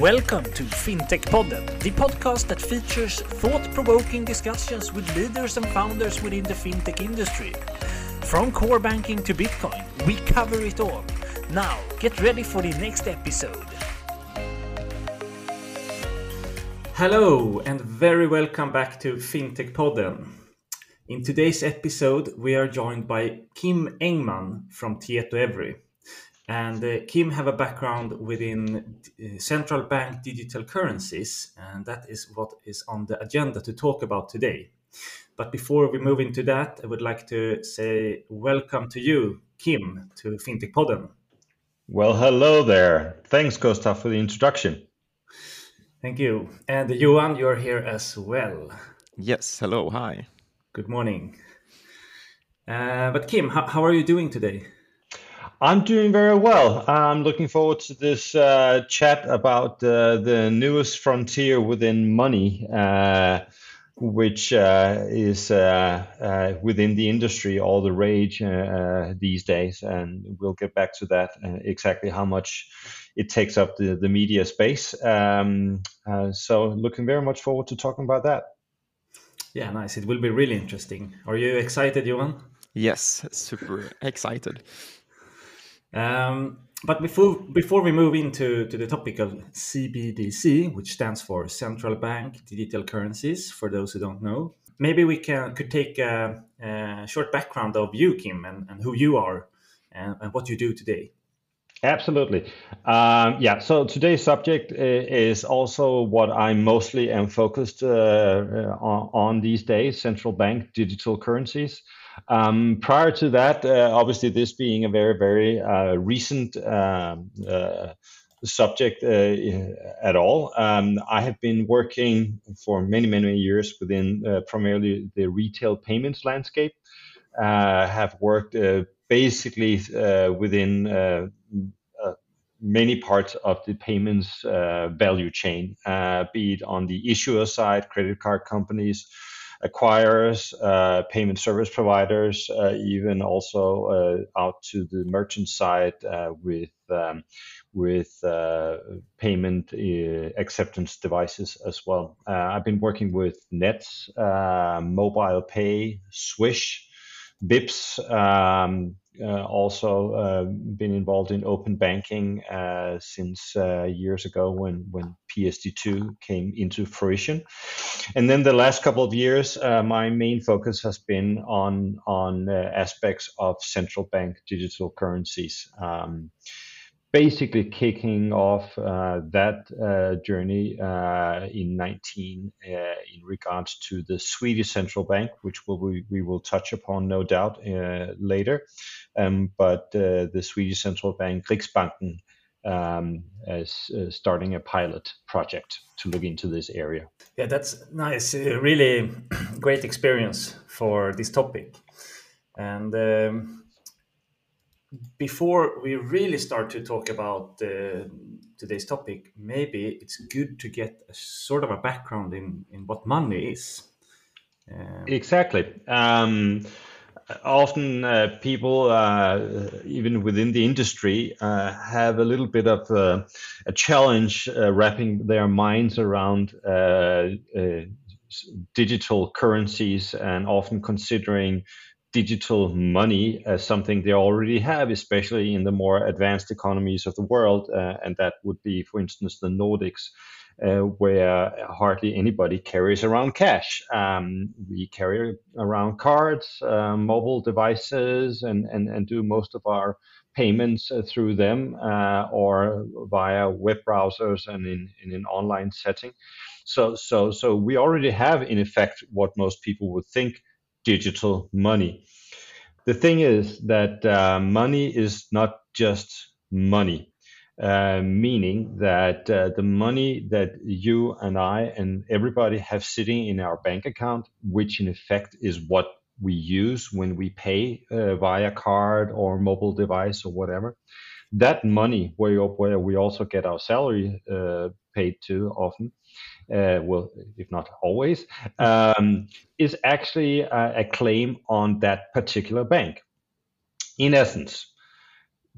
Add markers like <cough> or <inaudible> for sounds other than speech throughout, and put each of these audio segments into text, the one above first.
Welcome to FinTech Podden, the podcast that features thought provoking discussions with leaders and founders within the fintech industry. From core banking to Bitcoin, we cover it all. Now, get ready for the next episode. Hello, and very welcome back to FinTech Podden. In today's episode, we are joined by Kim Engman from Tietoevry. And uh, Kim have a background within uh, central bank digital currencies, and that is what is on the agenda to talk about today. But before we move into that, I would like to say welcome to you, Kim, to FinTech Podden. Well, hello there. Thanks, Gustav, for the introduction. Thank you. And Johan, you're here as well. Yes, hello, hi. Good morning. Uh, but Kim, how, how are you doing today? I'm doing very well. I'm looking forward to this uh, chat about uh, the newest frontier within money, uh, which uh, is uh, uh, within the industry all the rage these days. And we'll get back to that exactly how much it takes up the, the media space. Um, so, looking very much forward to talking about that. Yeah, nice. It will be really interesting. Are you excited, Johan? Yes, super excited. Um, but before before we move into to the topic of CBDC, which stands for Central Bank Digital Currencies, for those who don't know, maybe we can could take a, a short background of you, Kim, and, and who you are and, and what you do today. Absolutely. Um, yeah. So today's subject is also what I mostly am focused uh, uh, on, on, these days: central bank digital currencies. Um, prior to that, uh, obviously, this being a very, very uh, recent um, uh, subject uh, at all, um, I have been working for many, many years within uh, primarily the retail payments landscape. Uh, have worked basically within many parts of the payments value chain, be it on the issuer side, credit card companies acquirers, uh, payment service providers, uh, even also uh, out to the merchant side uh, with um, with uh, payment acceptance devices as well. I've been working with Nets, Mobile Pay, Swish, Vipps. Um, uh, also uh, been involved in open banking uh, since years ago when when PSD2 came into fruition, and then the last couple of years, my main focus has been on on aspects of central bank digital currencies. Um, basically kicking off uh, that uh, journey uh, in 19 uh, in regards to the Swedish central bank, which will we, we will touch upon no doubt uh, later. Um, but uh, the Swedish central bank Riksbanken um, as starting a pilot project to look into this area. Yeah, that's nice. really <clears throat> great experience for this topic. And um, before we really start to talk about uh, today's topic, maybe it's good to get a sort of a background in, in what money is. Um, exactly. Um, often uh, people, uh, even within the industry, uh, have a little bit of uh, a challenge uh, wrapping their minds around digital currencies and often considering digital money as something they already have, especially in the more advanced economies of the world. Uh, and that would be, for instance, the Nordics, uh, where hardly anybody carries around cash. Um, we carry around cards, uh, mobile devices, and, and, and do most of our payments uh, through them uh, or via web browsers and in, in an online setting. So, so, so we already have, in effect, what most people would think digital money. The thing is that uh, money is not just money, uh, meaning that uh, the money that you and I and everybody have sitting in our bank account, which in effect is what we use when we pay uh, via card or mobile device or whatever, that money where, where we also get our salary uh, paid to often uh, well, if not always, um, is actually a, a, claim on that particular bank. In essence,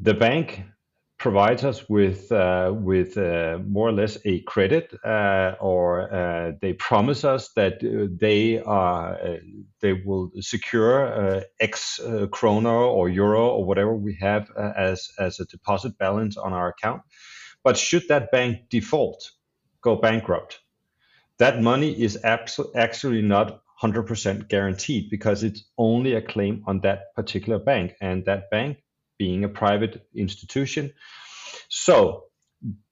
the bank provides us with uh, with uh, more or less a credit, uh, or uh, they promise us that uh, they are uh, they will secure X kroner or euro or whatever we have as as a deposit balance on our account. But should that bank default, go bankrupt, that money is abso- actually not 100% guaranteed because it's only a claim on that particular bank, and that bank being a private institution. So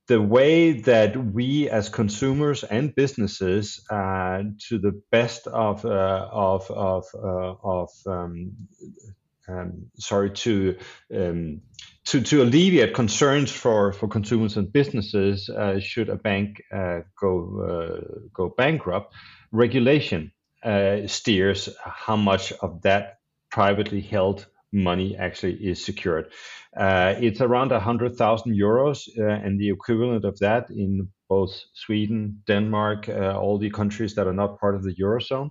the way that we as consumers and businesses, uh, to the best of uh, of of uh, of um, um, sorry to um, to to alleviate concerns for for consumers and businesses, uh, should a bank uh, go uh, go bankrupt, regulation steers how much of that privately held money actually is secured. Uh, it's around 100,000 euros, uh, and the equivalent of that in both Sweden, Denmark, uh, all the countries that are not part of the eurozone.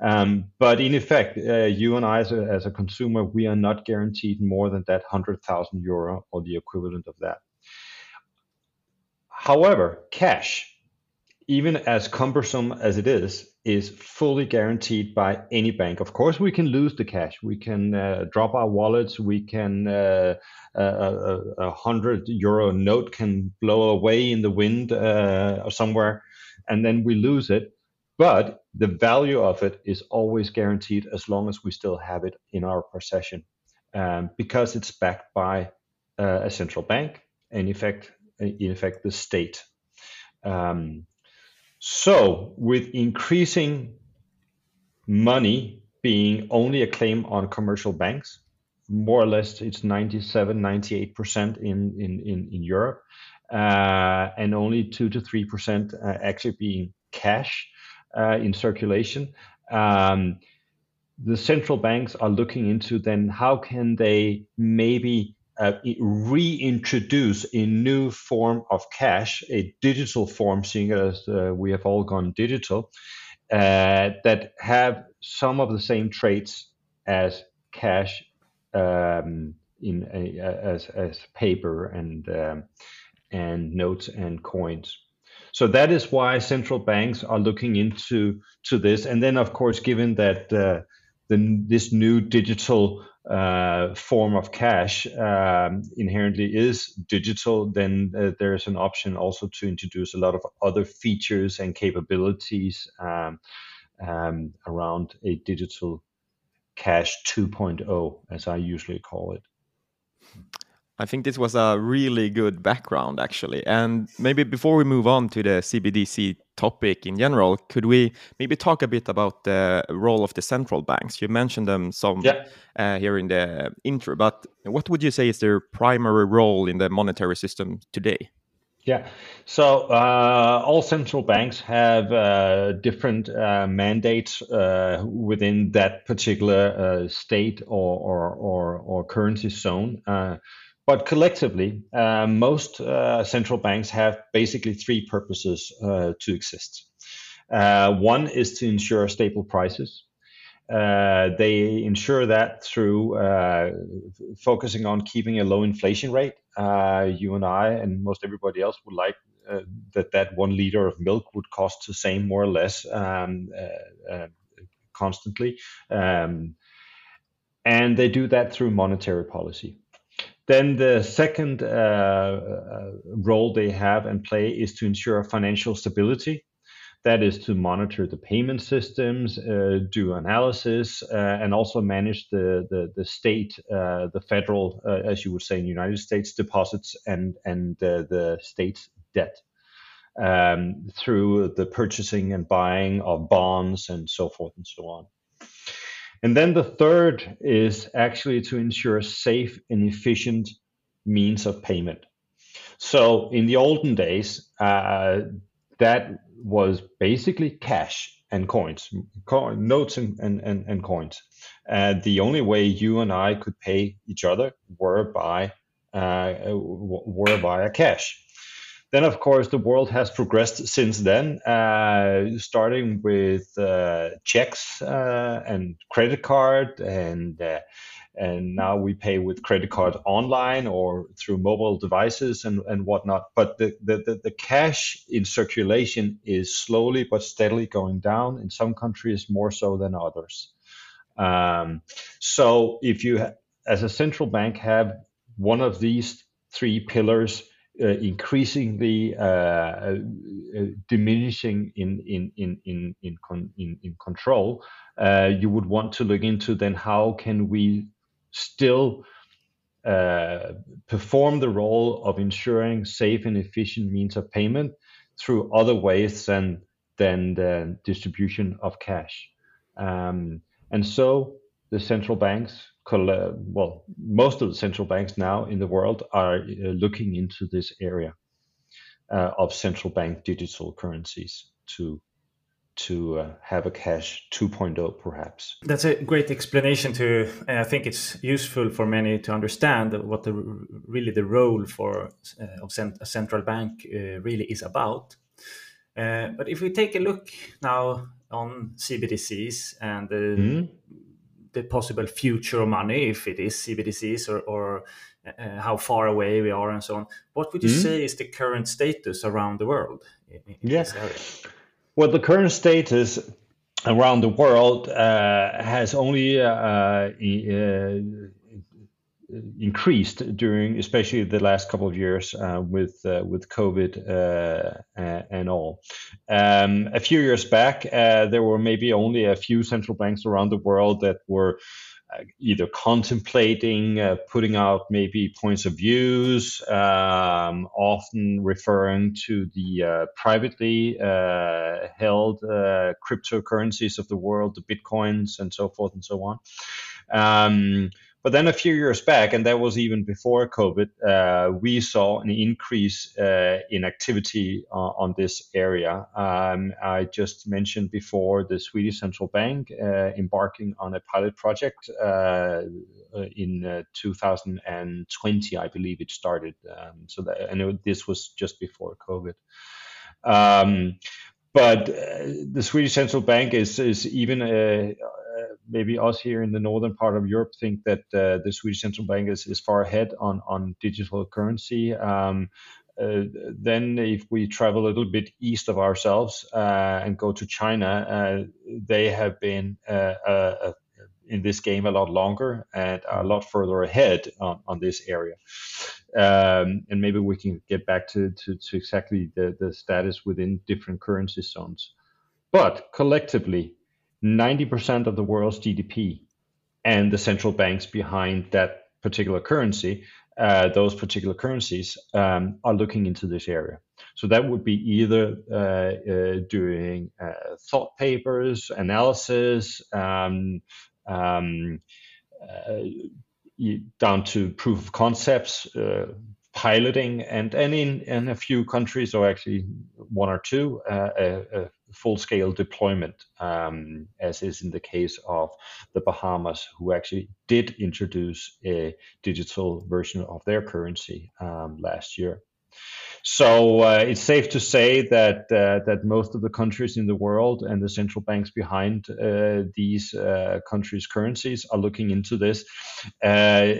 Um, but in effect, uh, you and I, as a, as a, consumer, we are not guaranteed more than that 100,000 euro or the equivalent of that. However, cash, even as cumbersome as it is, is fully guaranteed by any bank. Of course, we can lose the cash. We can uh, drop our wallets. We can uh, a, a, hundred euro note can blow away in the wind uh, somewhere, and then we lose it. But the value of it is always guaranteed as long as we still have it in our possession, um, because it's backed by uh, a central bank, and in effect, in effect, the state. Um, so, with increasing money being only a claim on commercial banks, more or less it's 97, 98% in, in, in, in Europe, uh, and only 2 to 3% uh, actually being cash uh, in circulation. Um, the central banks are looking into then how can they maybe uh, reintroduce a new form of cash, a digital form, seeing as uh, we have all gone digital, uh, that have some of the same traits as cash um, in a, as as paper and um, and notes and coins. So that is why central banks are looking into to this, and then of course, given that uh, the, this new digital uh, form of cash um, inherently is digital, then uh, there's an option also to introduce a lot of other features and capabilities um, um, around a digital cash 2.0, as I usually call it. I think this was a really good background, actually. And maybe before we move on to the CBDC topic in general, could we maybe talk a bit about the role of the central banks? You mentioned them some yeah. uh, here in the intro, but what would you say is their primary role in the monetary system today? Yeah, so uh, all central banks have uh, different uh, mandates uh, within that particular uh, state or, or, or, or currency zone. But collectively, uh, most uh, central banks have basically three purposes uh, to exist. Uh, one is to ensure stable prices. Uh, they ensure that through uh, focusing on keeping a low inflation rate. you and I, and most everybody else, would like that that one liter of milk would cost the same, more or less, um, constantly. Um, and they do that through monetary policy. Then the second uh, uh, role they have and play is to ensure financial stability. That is to monitor the payment systems, uh, do analysis, uh, and also manage the the, the state, uh, the federal, uh, as you would say in the United States, deposits and and the state debt um, through the purchasing and buying of bonds and so forth and so on. And then the third is actually to ensure safe and efficient means of payment. So in the olden days, uh, that was basically cash and coins, co- notes and, and, and, and coins. Uh, the only way you and I could pay each other were by uh, were via cash. Then, of course, the world has progressed since then, uh, starting with uh, checks uh, and credit card and uh, and now we pay with credit card online or through mobile devices and, and whatnot. But the, the, the, cash in circulation is slowly but steadily going down in some countries more so than others. Um, so if you, as a central bank, have one of these three pillars increasingly uh, uh, diminishing in in in in in, con- in, in control, uh, you would want to look into then how can we still uh, perform the role of ensuring safe and efficient means of payment through other ways than than the distribution of cash. Um, and so the central banks, well, most of the central banks now in the world are uh, looking into this area uh, of central bank digital currencies to to uh, have a cash 2.0 perhaps that's a great explanation to i think it's useful for many to understand what the really the role for uh, of cent- a central bank uh, really is about uh, but if we take a look now on cbdc's and mm. The possible future money if it is cbdc's or, or uh, how far away we are and so on what would you mm. say is the current status around the world in, in yeah. Well, the current status around the world uh, has only uh, uh, increased during, especially the last couple of years uh, with uh, with COVID uh, and all. Um, a few years back, there were maybe only a few central banks around the world that were uh, either contemplating uh, putting out maybe points of views, um, often referring to the uh, privately uh, held uh, cryptocurrencies of the world, the bitcoins, and so forth and so on. Um, but then a few years back, and that was even before COVID, uh, we saw an increase uh, in activity uh, on this area. Um, I just mentioned before the Swedish central bank uh, embarking on a pilot project uh, in uh, 2020, I believe it started. Um, so that, and this was just before COVID. Um, but the Swedish central bank is is even maybe us here in the northern part of Europe think that uh, the Swedish central bank is, is far ahead on, on digital currency. Um, uh, then, if we travel a little bit east of ourselves uh, and go to China, uh, they have been uh, uh, in this game a lot longer and a lot further ahead on, on this area. Um, and maybe we can get back to, to, to exactly the, the status within different currency zones. But collectively, 90% of the world's GDP and the central banks behind that particular currency, uh, those particular currencies, um, are looking into this area. So that would be either uh, uh, doing uh, thought papers, analysis, um, um, uh, down to proof of concepts, uh, piloting, and, and in, in a few countries, or actually one or two, full-scale deployment, um, as is in the case of the Bahamas, who actually did introduce a digital version of their currency um, last year. So uh, it's safe to say that uh, that most of the countries in the world and the central banks behind uh, these uh, countries' currencies are looking into this. Uh,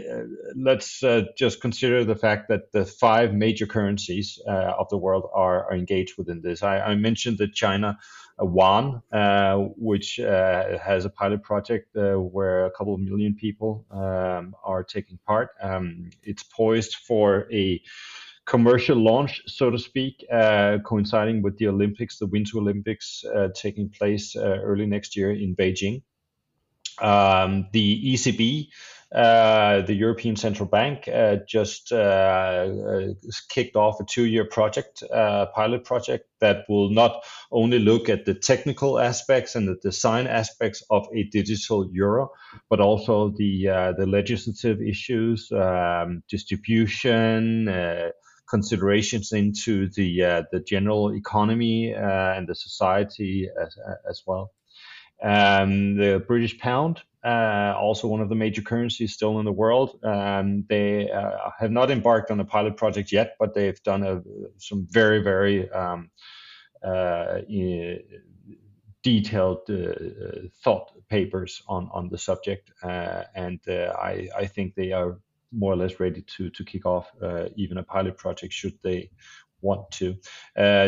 let's uh, just consider the fact that the five major currencies of the world are, are engaged within this. I, I mentioned that China. Yuan, which has a pilot project where a couple of million people um, are taking part. Um, it's poised for a commercial launch, so to speak, uh, coinciding with the Olympics, the Winter Olympics uh, taking place uh, early next year in Beijing. Um, the ECB, uh, the European Central Bank, uh, just uh, kicked off a two-year project, pilot project that will not only look at the technical aspects and the design aspects of a digital euro, but also the the legislative issues, um, distribution considerations into the uh, the general economy uh, and the society as, as well. Um, the British pound, uh, also one of the major currencies still in the world. Um, they uh, have not embarked on a pilot project yet, but they've done a, some very, very um, uh, detailed thought papers on on the subject, and I I think they are more or less ready to to kick off even a pilot project should they want to.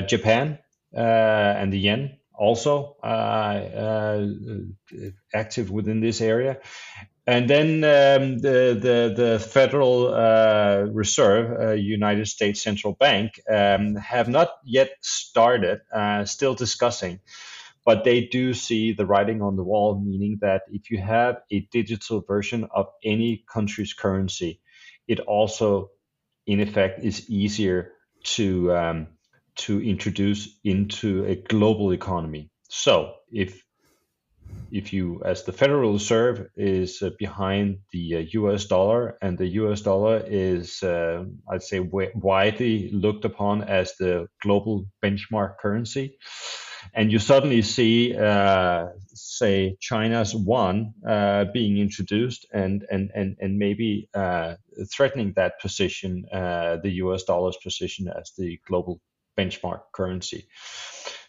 Japan and the yen also uh, uh, active within this area. And then um, the, the, the Federal uh, Reserve, uh, United States Central Bank, um, have not yet started, uh, still discussing, but they do see the writing on the wall, meaning that if you have a digital version of any country's currency, it also, in effect, is easier to um, to introduce into a global economy. So if if you, as the Federal Reserve, is uh, behind the uh, U.S. dollar, and the U.S. dollar is, uh, I'd say, w- widely looked upon as the global benchmark currency, and you suddenly see, uh, say, China's yuan uh, being introduced, and and and and maybe uh, threatening that position, the U.S. dollar's position as the global benchmark currency.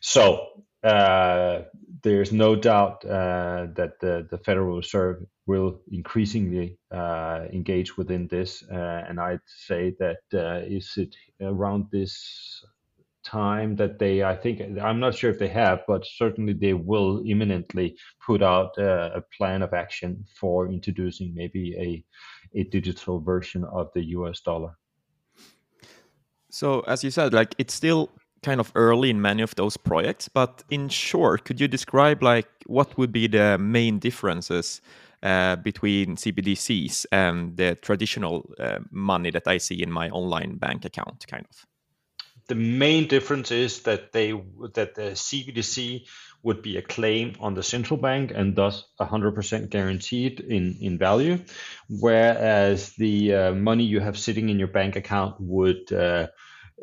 So uh, there's no doubt uh, that the, the, Federal Reserve will increasingly uh, engage within this. Uh, and I'd say that uh, is it around this time that they, I think, I'm not sure if they have, but certainly they will imminently put out uh, a plan of action for introducing maybe a, a digital version of the US dollar. So, as you said, like it's still kind of early in many of those projects, but in short, could you describe like what would be the main differences uh, between CBDCs and the traditional uh, money that I see in my online bank account, kind of? The main difference is that they that the CBDC would be a claim on the central bank and thus 100% guaranteed in, in value, whereas the uh, money you have sitting in your bank account would uh,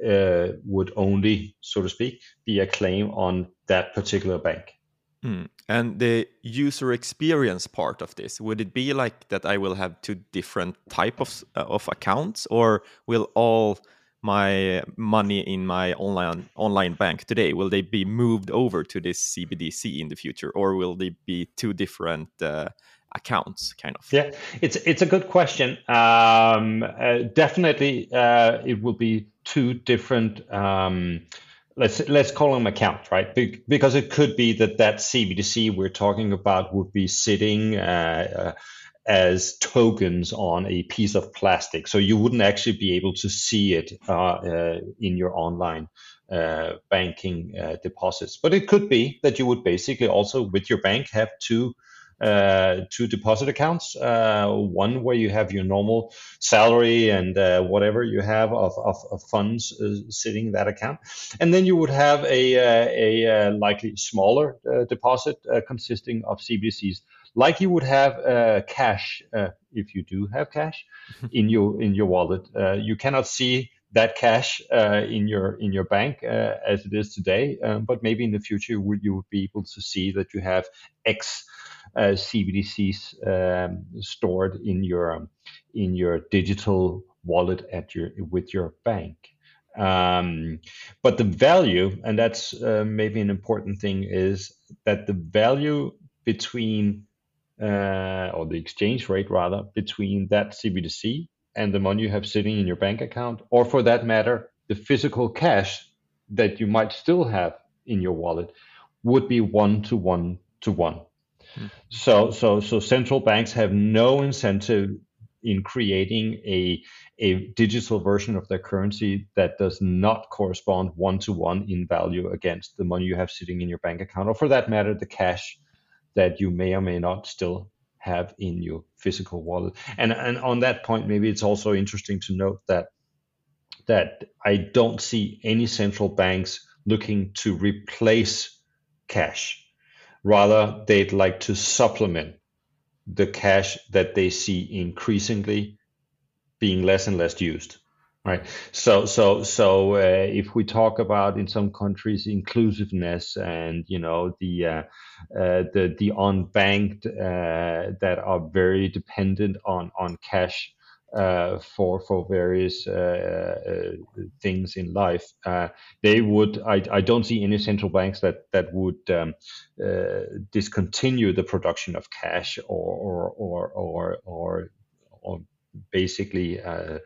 uh, would only, so to speak, be a claim on that particular bank. Mm. And the user experience part of this, would it be like that I will have two different type of, uh, of accounts or will all my money in my online online bank today? Will they be moved over to this CBDC in the future or will they be two different uh, accounts kind of? Yeah it's it's a good question. Um, uh, definitely uh, it will be two different um, let's let's call them accounts right? Be- because it could be that that cbdc we're talking about would be sitting uh, uh, as tokens on a piece of plastic. So you wouldn't actually be able to see it uh, uh, in your online banking deposits. But it could be that you would basically also with your bank have two uh, two deposit accounts. Uh, one where you have your normal salary and uh, whatever you have of, of, of funds uh, sitting in that account, and then you would have a uh, a, uh, likely smaller deposit consisting of CBDCs, like you would have cash if you do have cash <laughs> in your in your wallet. you cannot see that cash uh, in your in your bank uh, as it is today. Um, but maybe in the future you would, you would be able to see that you have X uh, CBDCs um, stored in your in your digital wallet at your with your bank. Um, but the value, and that's uh, maybe an important thing, is that the value between uh, or the exchange rate rather between that CBDC and the money you have sitting in your bank account, or for that matter, the physical cash that you might still have in your wallet, would be one to one to one. Mm-hmm. So, so, so central banks have no incentive in creating a a digital version of their currency that does not correspond one to one in value against the money you have sitting in your bank account, or for that matter, the cash that you may or may not still have in your physical wallet. And and on that point, maybe it's also interesting to note that that I don't see any central banks looking to replace cash. Rather, they'd like to supplement the cash that they see increasingly being less and less used right so so so uh, if we talk about in some countries inclusiveness and you know the uh, uh, the the unbanked uh, that are very dependent on on cash uh, for for various uh, things in life. They would. I, I don't see any central banks that that would um, discontinue the production of cash or or or or or, or basically uh,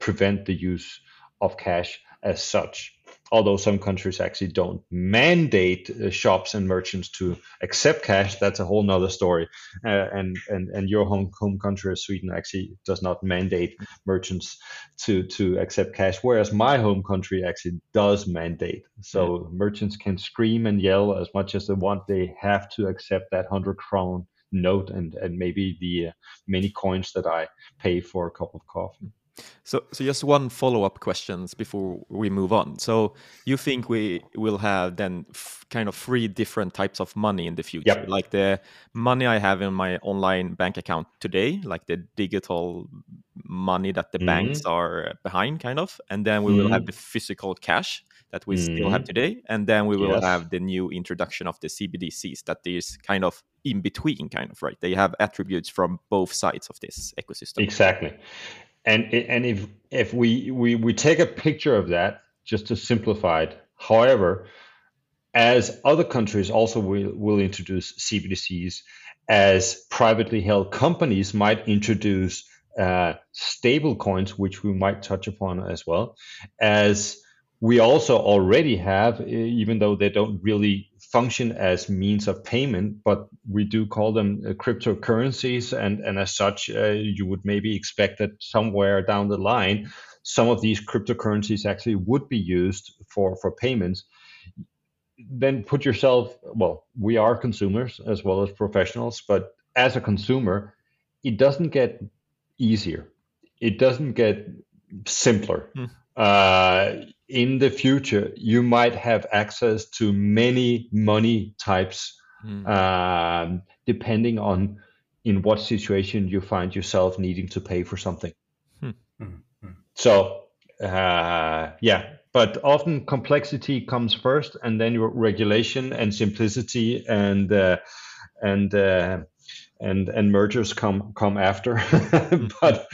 prevent the use of cash as such although some countries actually don't mandate uh, shops and merchants to accept cash, that's a whole nother story. Uh, and, and, and your home, home country Sweden actually does not mandate merchants to, to accept cash, whereas my home country actually does mandate. So yeah. merchants can scream and yell as much as they want. They have to accept that 100 crown note and, and maybe the uh, many coins that I pay for a cup of coffee. So, so just one follow-up questions before we move on. So, you think we will have then kind of three different types of money in the future, yep. like the money I have in my online bank account today, like the digital money that the mm-hmm. banks are behind, kind of, and then we mm-hmm. will have mm-hmm. the physical cash that we mm-hmm. still have mm-hmm. today, and then we will yes. have the new introduction of the CBDCs that is kind of in between, kind of right. They have attributes from both sides of this ecosystem. Exactly and and if if we we we take a picture of that just to simplify it however as other countries also will, will introduce cbdc's as privately held companies might introduce uh, stable coins which we might touch upon as well as we also already have even though they don't really function as means of payment, but we do call them uh, cryptocurrencies. And, and as such, uh, you would maybe expect that somewhere down the line, some of these cryptocurrencies actually would be used for, for payments. Then put yourself, well, we are consumers as well as professionals, but as a consumer, it doesn't get easier. It doesn't get simpler. Mm. Uh, in the future you might have access to many money types mm. um, depending on in what situation you find yourself needing to pay for something hmm. mm-hmm. so uh, yeah but often complexity comes first and then your regulation and simplicity and uh, and uh, and and mergers come come after <laughs> but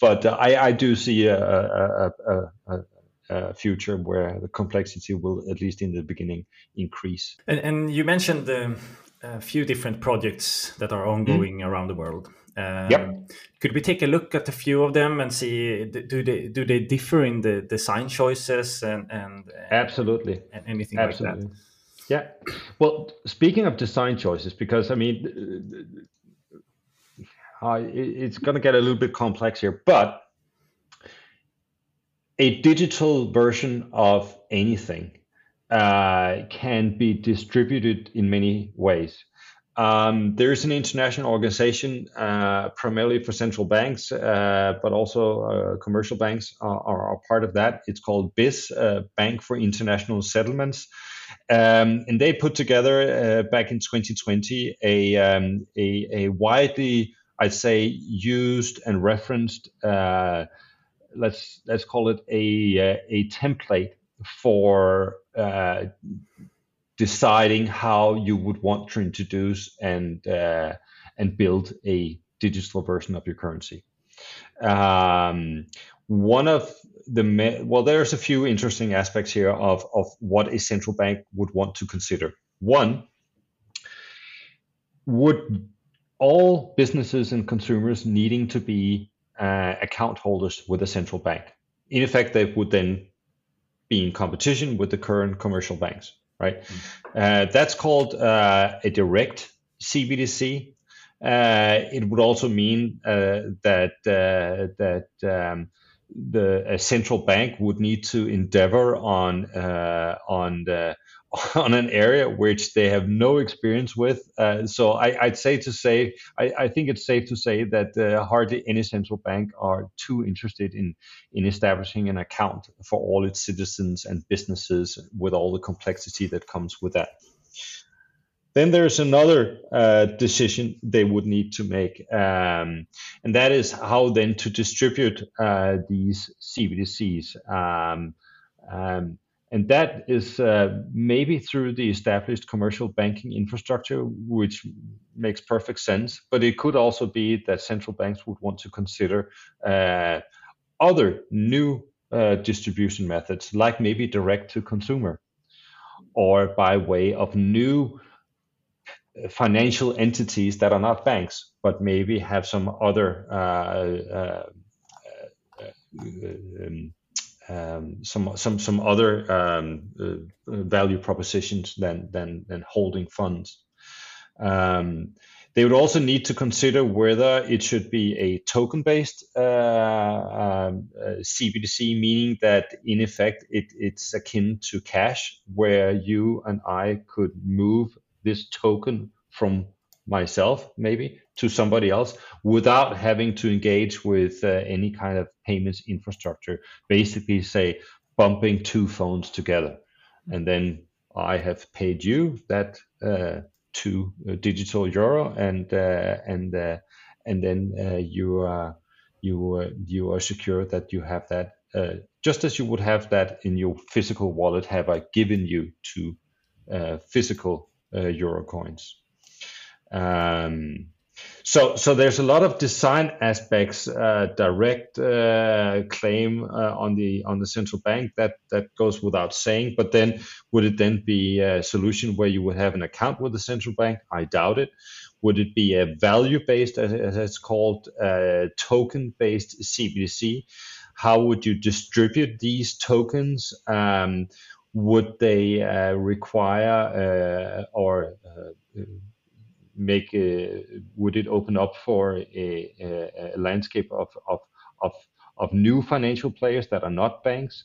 but I, I do see a, a, a, a uh, future where the complexity will, at least in the beginning, increase. And, and you mentioned a few different projects that are ongoing mm. around the world. Um, yep. Could we take a look at a few of them and see do they do they differ in the design choices and and absolutely and anything absolutely. like that? Yeah. Well, speaking of design choices, because I mean, uh, it's going to get a little bit complex here, but a digital version of anything uh, can be distributed in many ways. Um, there's an international organization, uh, primarily for central banks, uh, but also uh, commercial banks are, are, part of that. It's called BIS, uh, Bank for International Settlements. Um, and they put together back in 2020 a, um, a, a, widely, I'd say, used and referenced let's let's call it a uh, a template for uh, deciding how you would want to introduce and uh, and build a digital version of your currency. Um, one of the well, there's a few interesting aspects here of of what a central bank would want to consider. One would all businesses and consumers needing to be uh, account holders with a central bank. In effect, they would then be in competition with the current commercial banks, right? Mm. Uh, that's called uh, a direct CBDC. Uh, it would also mean uh, that uh, that um, the central bank would need to endeavor on on the <laughs> on an area which they have no experience with. Uh, so I, would say to say, I, I, think it's safe to say that uh, hardly any central bank are too interested in in establishing an account for all its citizens and businesses with all the complexity that comes with that. Then there's another uh, decision they would need to make, um, and that is how then to distribute uh, these CBDCs. Um, um, and that is uh, maybe through the established commercial banking infrastructure, which makes perfect sense. But it could also be that central banks would want to consider uh, other new uh, distribution methods, like maybe direct to consumer, or by way of new financial entities that are not banks, but maybe have some other uh, uh, uh, um, um, some some some other um, uh, value propositions than than than holding funds. Um, they would also need to consider whether it should be a token-based uh, um, uh, CBDC, meaning that in effect it, it's akin to cash, where you and I could move this token from myself maybe to somebody else without having to engage with uh, any kind of payments infrastructure basically say bumping two phones together. And then i have paid you that uh, two uh, digital euro and uh, and uh, and then uh, you are you you are secure that you have that just as you would have that in your physical wallet have i given you two physical euro coins um, so, so there's a lot of design aspects, uh, direct uh, claim uh, on the on the central bank that that goes without saying. But then, would it then be a solution where you would have an account with the central bank? I doubt it. Would it be a value based, as, it's called, uh, token based CBDC? How would you distribute these tokens? Um, would they uh, require uh, or make would it open up for a, a, a landscape of, of, of, of new financial players that are not banks?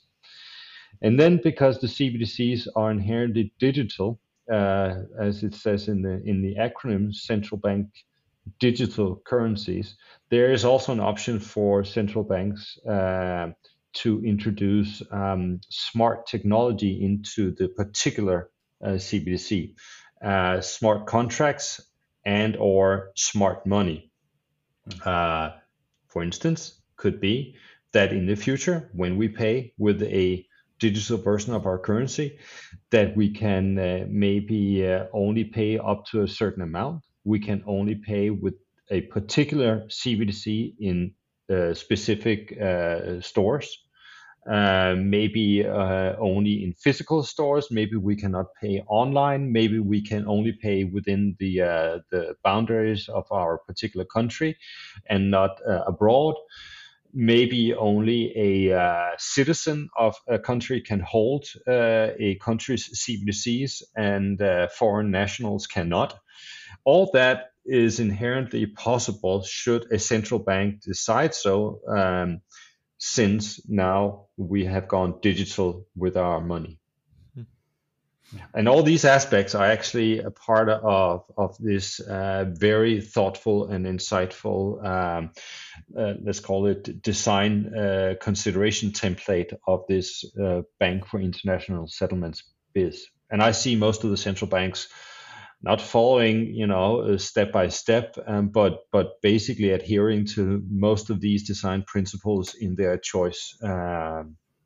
And then because the CBDCs are inherently digital, uh, as it says in the in the acronym central bank digital currencies, there is also an option for central banks uh, to introduce um, smart technology into the particular uh, CBDC. Uh, smart contracts and or smart money. Hmm. Uh, for instance, could be that in the future, when we pay with a digital version of our currency, that we can uh, maybe uh, only pay up to a certain amount. We can only pay with a particular CBDC in uh, specific uh, stores uh, maybe uh, only in physical stores. Maybe we cannot pay online. Maybe we can only pay within the uh, the boundaries of our particular country, and not uh, abroad. Maybe only a uh, citizen of a country can hold a country's CBDCs, and foreign nationals cannot. All that is inherently possible should a central bank decide so. Um, since now we have gone digital with our money. Hmm. And all these aspects are actually a part of, of this uh, very thoughtful and insightful, um, uh, let's call it design uh, consideration template of this uh, Bank for International Settlements BIS. And I see most of the central banks not following you know uh, step by step um, but but basically adhering to most of these design principles in their choice uh,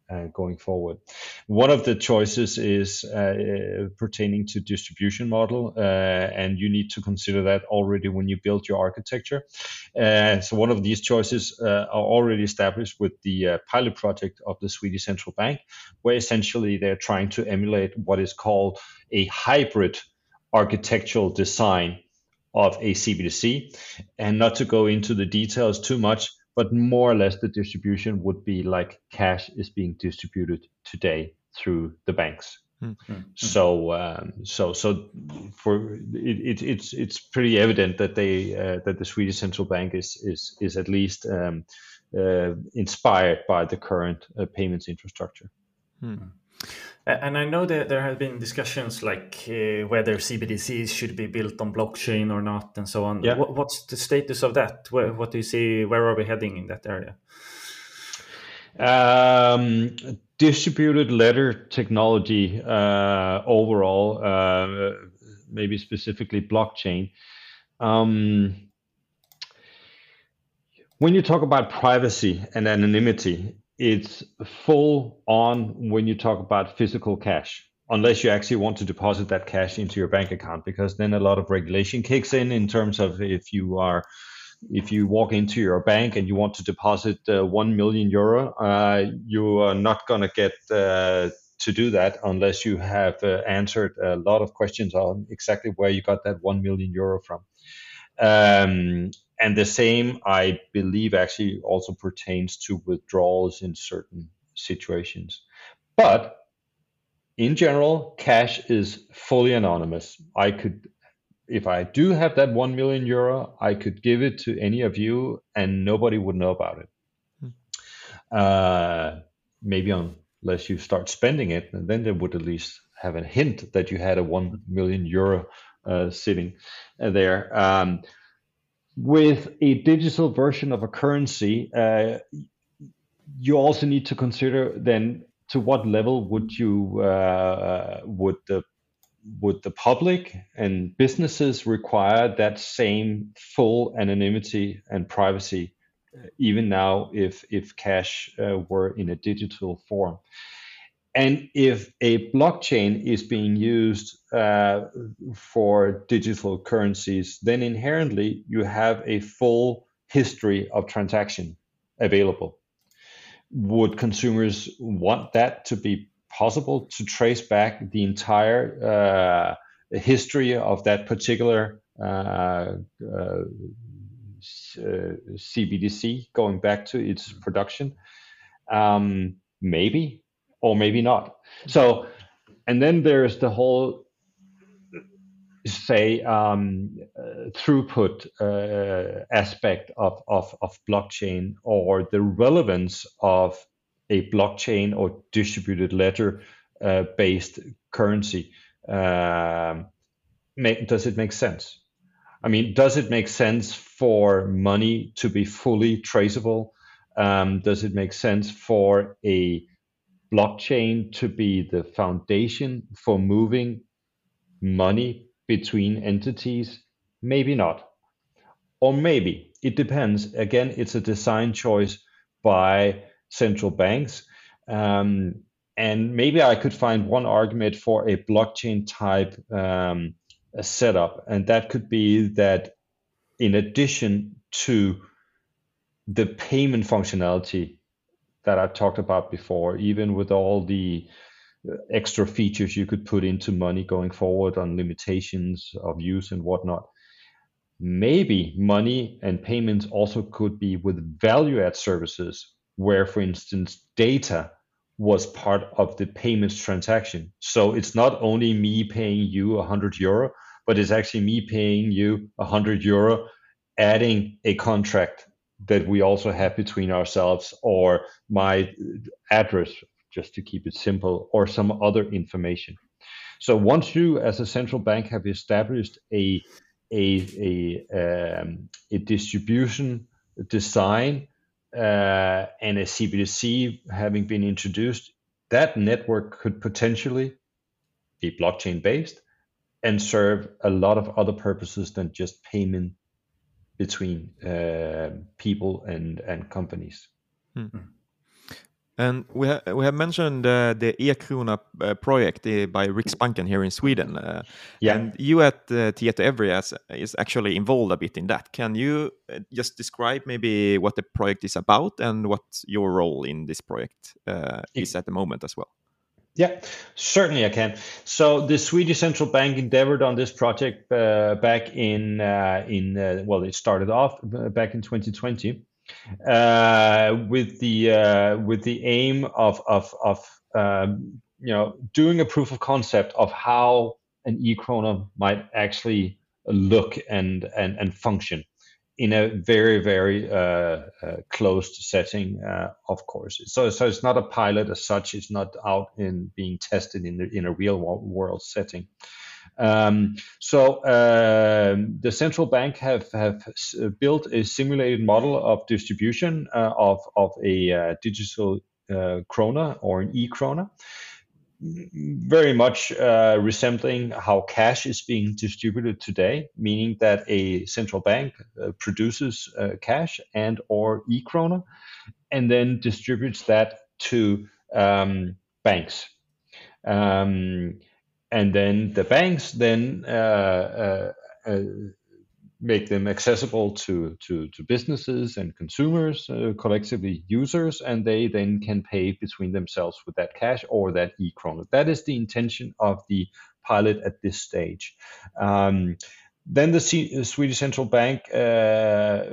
uh, going forward. One of the choices is uh, uh pertaining to distribution model, uh, and you need to consider that already when you build your architecture. so one of these choices are already established with the pilot project of the Swedish Central Bank, where essentially they're trying to emulate what is called a hybrid architectural design of a CBDC. And not to go into the details too much, but more or less the distribution would be like cash is being distributed today through the banks. Mm-hmm. So, um, so, so for it, it, it's it's pretty evident that they uh, that the Swedish central bank is is is at least um, uh, inspired by the current uh, payments infrastructure. Mm. And I know that there have been discussions like uh, whether CBDCs should be built on blockchain or not, and so on. Yeah. What's the status of that? What do you see? Where are we heading in that area? Um, distributed ledger technology uh, overall, uh, maybe specifically blockchain. Um, when you talk about privacy and anonymity, it's full on when you talk about physical cash unless you actually want to deposit that cash into your bank account because then a lot of regulation kicks in in terms of if you are if you walk into your bank and you want to deposit uh, 1 million euro uh, you are not going to get uh, to do that unless you have uh, answered a lot of questions on exactly where you got that 1 million euro from. Um, and the same i believe actually also pertains to withdrawals in certain situations but in general, cash is fully anonymous. I could, if I do have that 1 million euro, I could give it to any of you and nobody would know about it. Hmm. Uh, maybe unless you start spending it, and then they would at least have a hint that you had a 1 million euro uh, sitting uh, there. Um, with a digital version of a currency, uh, you also need to consider then to what level would you uh, would the would the public and businesses require that same full anonymity and privacy even now if if cash uh, were in a digital form and if a blockchain is being used uh, for digital currencies then inherently you have a full history of transaction available would consumers want that to be possible to trace back the entire uh, history of that particular uh, uh, CBDC going back to its production? Um, maybe, or maybe not. So, and then there's the whole say um, uh, throughput uh, aspect of, of, of blockchain or the relevance of a blockchain or distributed ledger uh, based currency um, make, does it make sense i mean does it make sense for money to be fully traceable um, does it make sense for a blockchain to be the foundation for moving money between entities? Maybe not. Or maybe. It depends. Again, it's a design choice by central banks. Um, and maybe I could find one argument for a blockchain type um, setup, and that could be that in addition to the payment functionality that I've talked about before, even with all the uh, extra features you could put into money going forward on limitations of use and whatnot. Maybe money and payments also could be with value add services, where, for instance, data was part of the payments transaction. So it's not only me paying you 100 euro, but it's actually me paying you 100 euro, adding a contract that we also have between ourselves or my address just to keep it simple, or some other information. So once you, as a central bank, have established a a a, um, a distribution design uh, and a CBDC having been introduced, that network could potentially be blockchain based and serve a lot of other purposes than just payment between uh, people and and companies. Hmm. And we, ha we have mentioned uh, the e-krona uh, project uh, by Riksbanken here in Sweden. Uh, yeah. And you at uh, Tietoevry is actually involved a bit in that. Can you uh, just describe maybe what the project is about and what your role in this project uh, is at the moment as well? Yeah, certainly I can. So the Swedish central bank endeavored on this project back in in well, it started off back in 2020 uh, with the uh, with the aim of of of um, you know doing a proof of concept of how an e-krona might actually look and and and function in a very very uh, uh, closed setting, uh, of course. So so it's not a pilot as such. It's not out in being tested in the, in a real world setting. Um, so uh, the central bank have have built a simulated model of distribution uh, of of a uh, digital uh, krona or an e krona, very much uh, resembling how cash is being distributed today, meaning that a central bank uh, produces cash and or e krona and then distributes that to um, banks. Um, and then the banks then uh, uh, uh make them accessible to, to, to businesses and consumers, uh, collectively users, and they then can pay between themselves with that cash or that e-krona. That is the intention of the pilot at this stage. Um, then the C- Swedish Central Bank uh,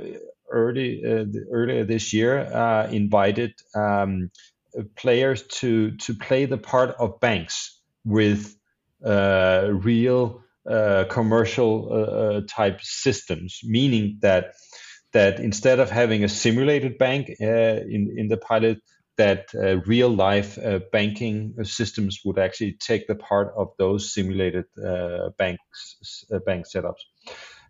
early uh, earlier this year uh, invited um, players to to play the part of banks with uh, real uh, commercial uh, uh, type systems, meaning that that instead of having a simulated bank in in the pilot, that uh, real life uh, banking systems would actually take the part of those simulated uh, banks bank setups.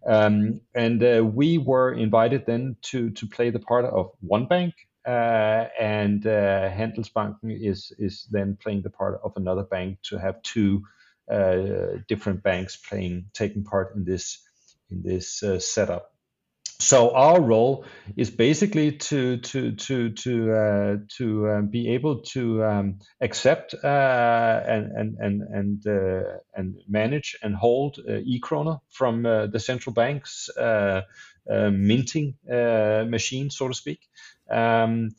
Um, and we were invited then to to play the part of one bank, and Handelsbanken is is then playing the part of another bank to have two uh, different banks playing taking part in this in this uh, setup. So our role is basically to to to to uh, to um, be able to um, accept uh, and and and and uh, and manage and hold uh, e-krona from the central banks minting machine, so to speak. Um,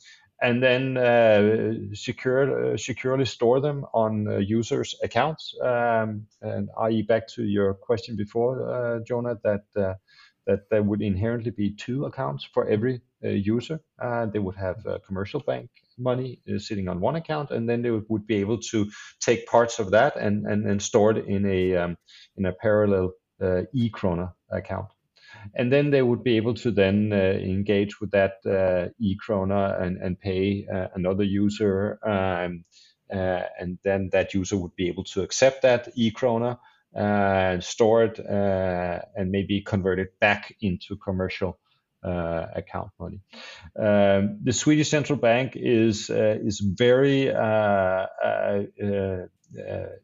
and then uh, secure, uh, securely store them on uh, users' accounts. Um, and i.e., back to your question before, uh, Johan, that uh, that there would inherently be two accounts for every uh, user. they would have commercial bank money sitting on one account, and then they would be able to take parts of that and and, and store it in a um, in a parallel e-krona account and then they would be able to then uh, engage with that uh, e-krona and, and pay uh, another user um, uh, and then that user would be able to accept that e-krona and store it uh, and maybe convert it back into commercial uh, account money. Um, the Swedish central bank is uh, is very uh, uh,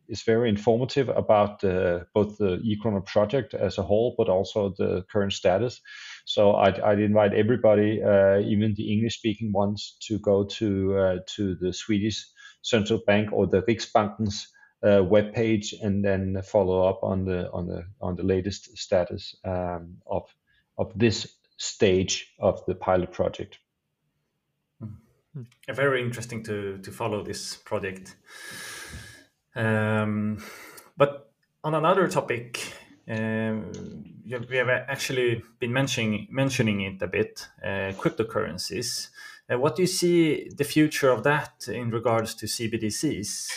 is very informative about both the e-krona project as a whole, but also the current status. So I'd, I'd invite everybody, even the English-speaking ones, to go to to the Swedish central bank or the Riksbanken's uh, and then follow up on the on the on the latest status um, of of this stage of the pilot project. Hmm. Very interesting to to follow this project. Um, but on another topic, um, we have actually been mentioning mentioning it a bit. Uh, cryptocurrencies. Uh, what do you see the future of that in regards to CBDCs?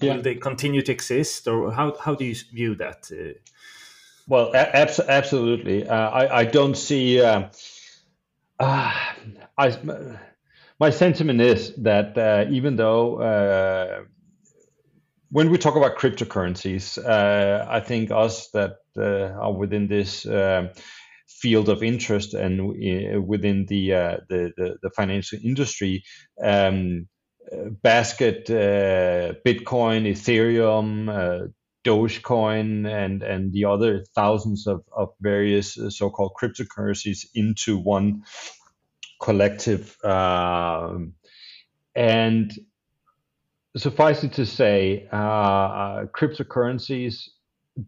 Yeah. Will they continue to exist, or how how do you view that? Uh, well, abs- absolutely. Uh, I, I don't see. Uh, uh, I, my sentiment is that uh, even though uh, when we talk about cryptocurrencies, uh, I think us that are within this field of interest and within the, the, the, the financial industry. Um, basket, Bitcoin, Ethereum, Dogecoin and and the other thousands of of various uh, so-called cryptocurrencies into one collective. Um, and suffice it to say, uh, uh, cryptocurrencies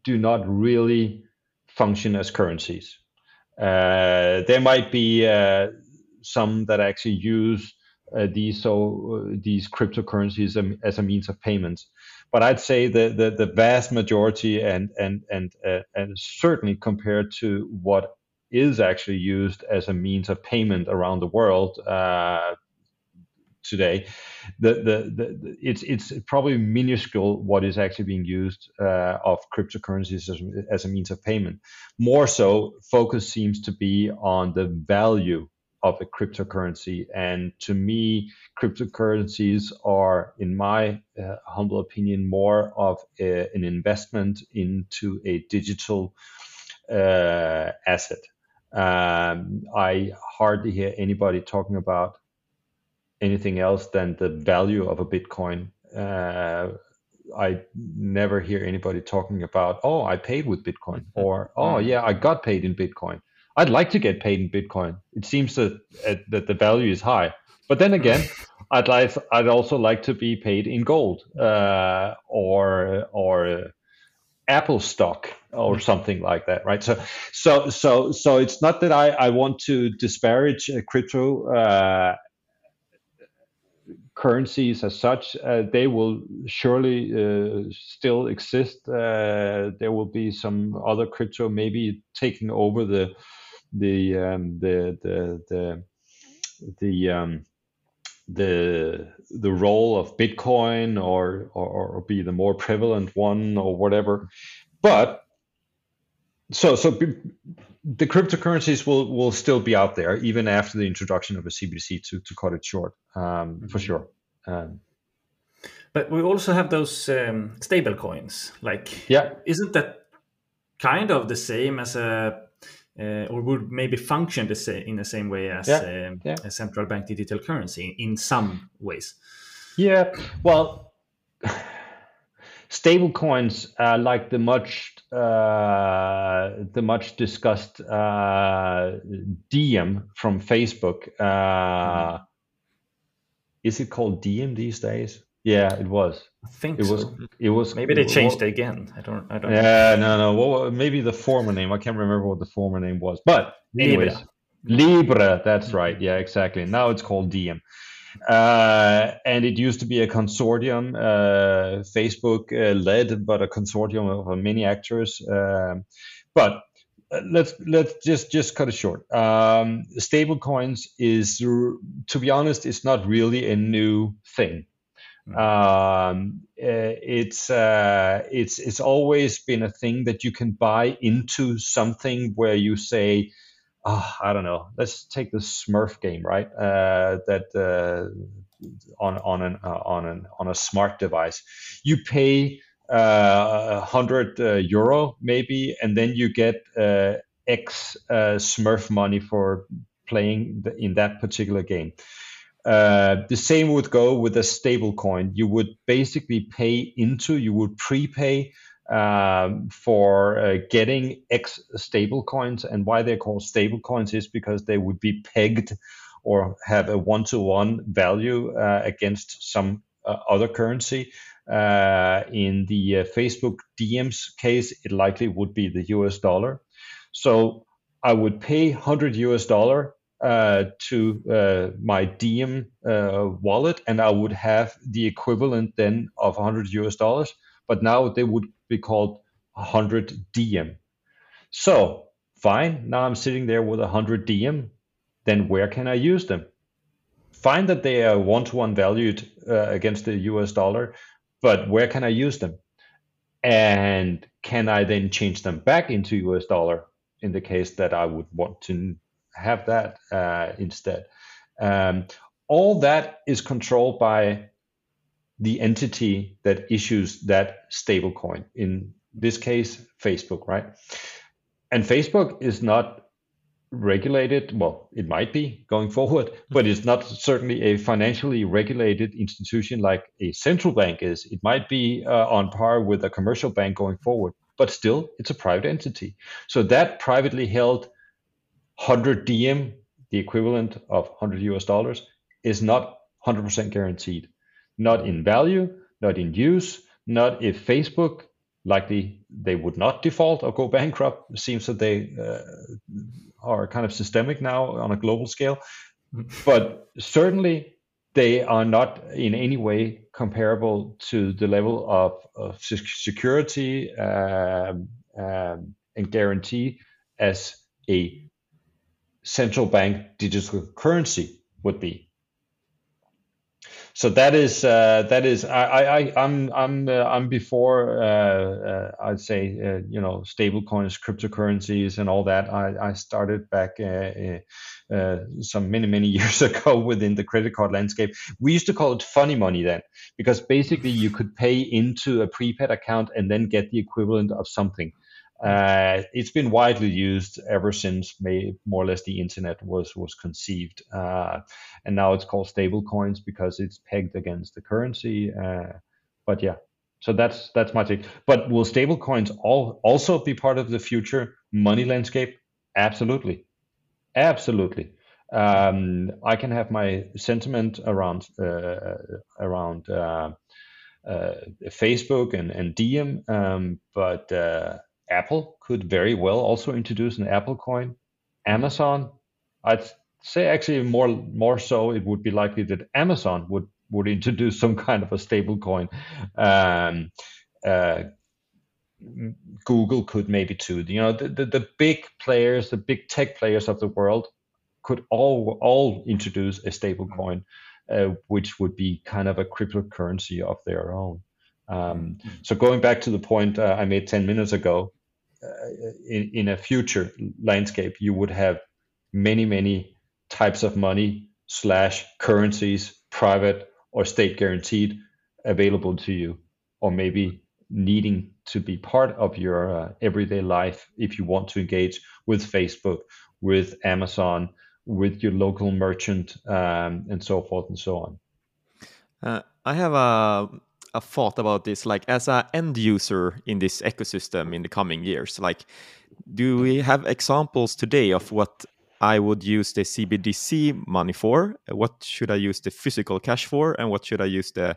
do not really function as currencies. Uh, there might be uh, some that actually use uh, these so these cryptocurrencies as a means of payment but I'd say the the, the vast majority and and and uh, and certainly compared to what is actually used as a means of payment around the world uh, today, the, the, the it's it's probably minuscule what is actually being used uh, of cryptocurrencies as, as a means of payment. More so, focus seems to be on the value of a cryptocurrency. And to me, cryptocurrencies are, in my uh, humble opinion, more of a, an investment into a digital uh, asset. Um, I hardly hear anybody talking about anything else than the value of a Bitcoin. Uh, I never hear anybody talking about, oh, I paid with Bitcoin, mm-hmm. or oh, mm-hmm. yeah, I got paid in Bitcoin I'd like to get paid in Bitcoin. It seems that uh, that the value is high. But then again, <laughs> I'd like I'd also like to be paid in gold uh, or or Apple stock or mm. something like that, right? So, so, so, so it's not that I, I want to disparage uh, crypto uh, currencies as such. Uh, they will surely uh, still exist. Uh, there will be some other crypto maybe taking over the the um, the the the the um, the the role of Bitcoin or, or or be the more prevalent one or whatever. But so so the cryptocurrencies will will still be out there even after the introduction of a CBDC to to cut it short um, mm-hmm. for sure. Um, but we also have those um, stable coins. Like, yeah, isn't that kind of the same as a uh, or would maybe function the same in the same way as yeah, um, yeah. a central bank digital currency in some ways. Yeah, well, <sighs> stable coins are like the much uh, the much discussed uh, Diem from Facebook. Uh, mm. Is it called Diem these days? Yeah, it was. I think it so. was. It was. Maybe they changed it again. I don't. I don't. Yeah, no, no. Well, maybe the former name. I can't remember what the former name was. But anyways, Libra. Libra that's mm-hmm. right. Yeah, exactly. Now it's called Diem. Uh, and it used to be a consortium, uh, Facebook uh, led, but a consortium of many actors. Um, but uh, let's let's just just cut it short. Um, stable coins is, to be honest, it's not really a new thing. Mm. Um, eh, it's uh, it's it's always been a thing that you can buy into something where you say, oh, I don't know, let's take the Smurf game, right? Uh, that uh, on on an uh, on an on a smart device, you pay uh, hundred uh, euro maybe, and then you get X Smurf money for playing in that particular game. Uh, the same would go with a stable coin. You would basically pay into, you would prepay um, for uh, getting X stable coins. And why they're called stable coins is because they would be pegged or have a one to one value uh, against some uh, other currency. Uh, in the Facebook Diem's case, it likely would be the US dollar. So I would pay 100 US dollar uh, to uh, my Diem uh, wallet, and I would have the equivalent then of 100 US dollars. But now they would be called 100 Diem. So fine, now I'm sitting there with 100 Diem. Then where can I use them? Find that they are one-to-one valued uh, against the US dollar, but where can I use them? And can I then change them back into US dollar in the case that I would want to have that uh, instead. Um, all that is controlled by the entity that issues that stablecoin. In this case, Facebook, right? And Facebook is not regulated. Well, it might be going forward, but it's not certainly a financially regulated institution like a central bank is. It might be uh, on par with a commercial bank going forward, but still, it's a private entity. So that privately held 100 Diem, the equivalent of 100 US dollars, is not 100% guaranteed. Not in value, not in use, not if Facebook, likely they would not default or go <laughs> bankrupt. It seems that they uh, are kind of systemic now on a global scale. But certainly they are not in any way comparable to the level of, of security um, um, and guarantee as a central bank digital currency would be. So that is uh, that is I I I'm I'm uh, I'm before uh, uh I'd say uh, you know stablecoins, cryptocurrencies, and all that. I I started back uh, some many many <laughs> years ago within the credit card landscape. We used to call it funny money then because basically you could pay into a prepaid account and then get the equivalent of something. Uh, it's been widely used ever since may, more or less the internet was was conceived, uh, and now it's called stable coins because it's pegged against the currency. Uh, but yeah, so that's that's my take. But will stable coins all also be part of the future money landscape? Absolutely, absolutely. Um, I can have my sentiment around uh, around uh, uh, Facebook and and Diem, um, but Apple could very well also introduce an Apple coin. Amazon, I'd say actually more more so it would be likely that Amazon would would introduce some kind of a stable coin. Um, uh, Google could maybe too. You know, the, the, the big players, the big tech players of the world could all all introduce a stable mm-hmm. coin, uh, which would be kind of a cryptocurrency of their own. Um, mm-hmm. so going back to the point uh, I made 10 minutes ago, in, in a future landscape, you would have many, many types of money slash currencies, private or state guaranteed, available to you, or maybe needing to be part of your uh, everyday life if you want to engage with Facebook, with Amazon, with your local merchant, um, and so forth and so on. Uh, I have a, a thought about this, like as an end user in this ecosystem in the coming years. Like, do we have examples today of what I would use the CBDC money for? What should I use the physical cash for, and what should I use the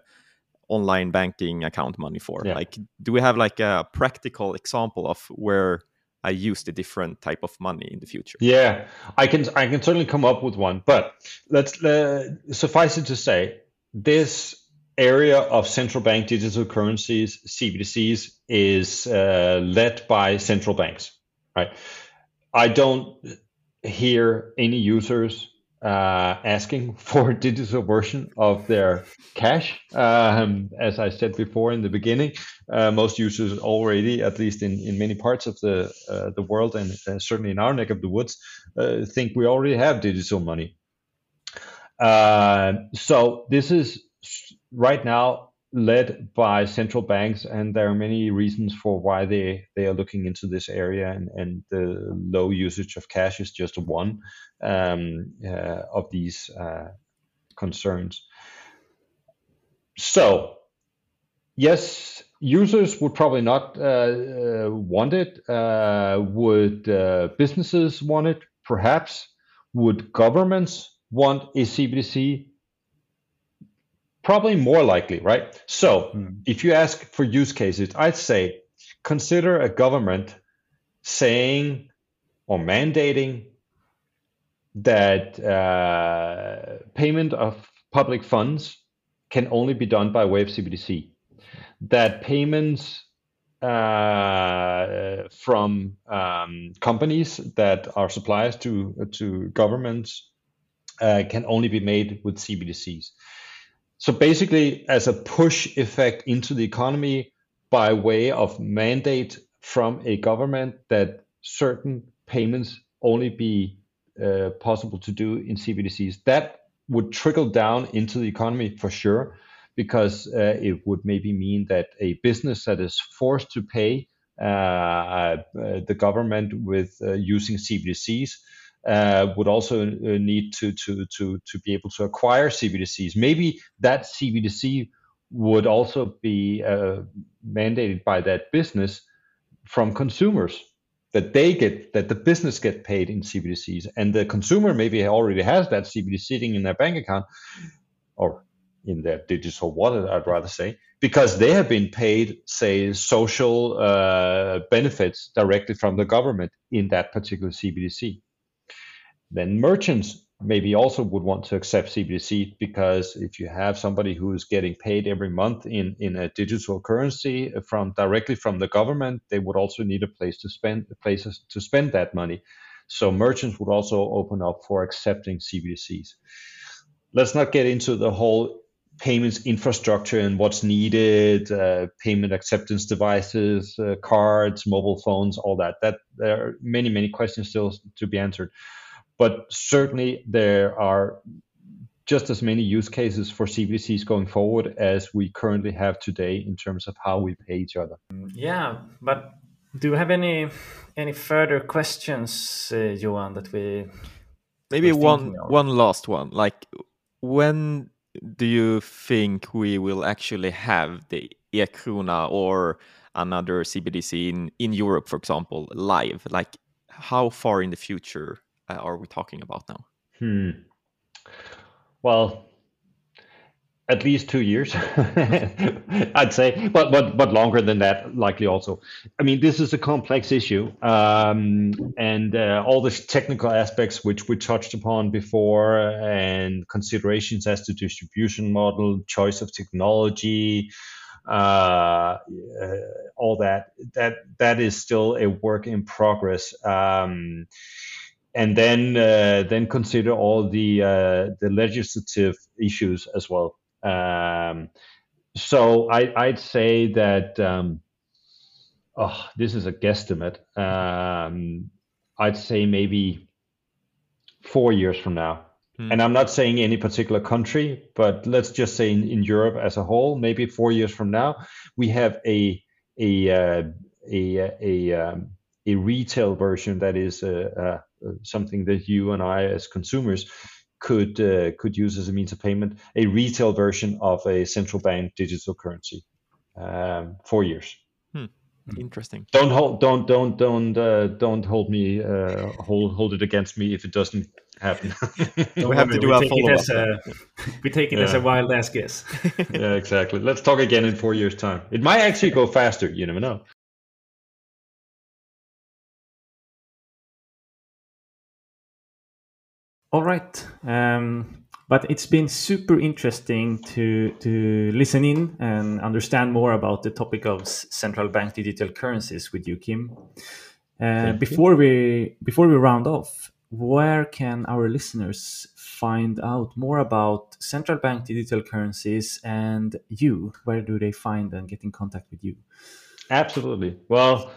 online banking account money for? Yeah. Like, do we have like a practical example of where I use the different type of money in the future? Yeah, I can I can certainly come up with one, but let's uh, suffice it to say this area of central bank digital currencies CBDCs is uh, led by central banks, right? I don't hear any users uh, asking <laughs> for a digital version of their cash. Um, as I said before in the beginning, uh, most users already, at least in, in many parts of the uh, the world and uh, certainly in our neck of the woods, uh, think we already have digital money. Uh, so this is right now led by central banks, and there are many reasons for why they, they are looking into this area, and, and the low usage of cash is just one um, uh, of these uh, concerns. So, yes, users would probably not uh, uh want it. Uh, would uh, businesses want it? Perhaps. Would governments want a CBDC? Probably more likely, right? So mm. if you ask for use cases, I'd say consider a government saying or mandating that uh, payment of public funds can only be done by way of CBDC. That payments uh, from um, companies that are suppliers to to governments uh, can only be made with CBDCs. So basically, as a push effect into the economy by way of mandate from a government that certain payments only be uh, possible to do in CBDCs, that would trickle down into the economy for sure, because uh, it would maybe mean that a business that is forced to pay uh, uh the government with uh, using CBDCs uh, would also uh, need to, to, to, to be able to acquire CBDCs. Maybe that CBDC would also be uh, mandated by that business from consumers that they get that the business get paid in CBDCs and the consumer maybe already has that CBDC sitting in their bank account or in their digital wallet I'd rather say because they have been paid say social uh, benefits directly from the government in that particular CBDC then merchants maybe also would want to accept CBDC because if you have somebody who is getting paid every month in, in a digital currency from directly from the government, they would also need a place to spend places to spend that money. So merchants would also open up for accepting CBDCs. Let's not get into the whole payments infrastructure and what's needed, uh, payment acceptance devices, uh, cards, mobile phones, all that. That there are many many questions still to be answered but certainly there are just as many use cases for CBDCs going forward as we currently have today in terms of how we pay each other. Yeah, but do you have any any further questions, uh, Johan, that we maybe one one last one? Like, when do you think we will actually have the e-krona or another CBDC in in Europe, for example, live? Like, how far in the future are we talking about now? Hmm. Well, at least two years, <laughs> I'd say, but but but longer than that, likely also. I mean, this is a complex issue, um, and uh, all the technical aspects which we touched upon before, and considerations as to distribution model, choice of technology, uh, uh, all that that that is still a work in progress. Um, and then uh, then consider all the uh, the legislative issues as well. Um, so I, would say that um, oh, this is a guesstimate. Um, I'd say maybe four years from now. Hmm. And I'm not saying any particular country, but let's just say in, in Europe as a whole, maybe four years from now, we have a a uh, a a, um, a retail version that is uh, uh, something that you and I as consumers could uh, could use as a means of payment a retail version of a central bank digital currency um, four years. Hmm. interesting. Don't hold don't don't don't uh, don't hold me uh, hold hold it against me if it doesn't happen. <laughs> <laughs> We have to do we a follow up we take it yeah. as a wild ass guess. Yeah exactly. Let's talk again in four years time. It might actually go faster you never know All right. Um, but it's been super interesting to to listen in and understand more about the topic of central bank digital currencies with you, Kim. Uh, before you. we before we round off, where can our listeners find out more about central bank digital currencies and you? Where do they find and get in contact with you? Absolutely. Well,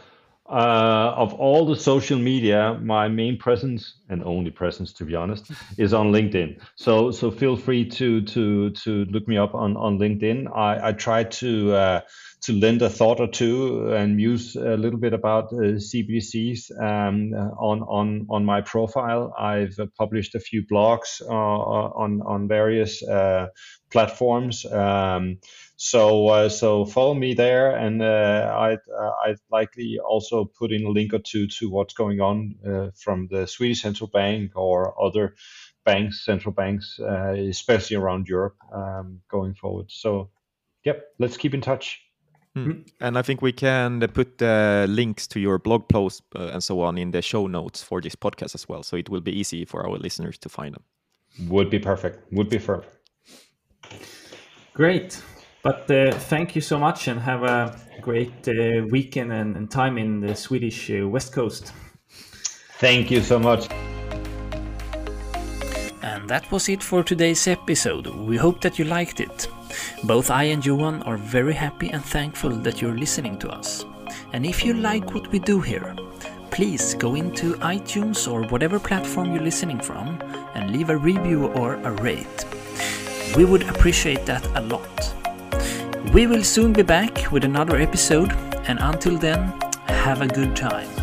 uh, of all the social media, my main presence and only presence, to be honest, is on LinkedIn. So so feel free to to to look me up on on LinkedIn. I, I try to uh, to lend a thought or two and muse a little bit about uh, CBDCs um, on on on my profile. I've published a few blogs uh, on on various uh, platforms. Um, so uh, so follow me there, and uh, I'd uh, I'd likely also put in a link or two to what's going on uh, from the Swedish central bank or other banks, central banks, uh, especially around Europe, um, going forward. So, yep, let's keep in touch. Hmm. And I think we can put the links to your blog post uh, and so on in the show notes for this podcast as well, so it will be easy for our listeners to find them. Would be perfect. Would be perfect. Great. But uh, thank you so much and have a great uh, weekend and, and, time in the Swedish uh, West Coast. Thank you so much. And that was it for today's episode. We hope that you liked it. Both I and Johan are very happy and thankful that you're listening to us. And if you like what we do here, please go into iTunes or whatever platform you're listening from and leave a review or a rate. We would appreciate that a lot. We will soon be back with another episode, and until then, have a good time.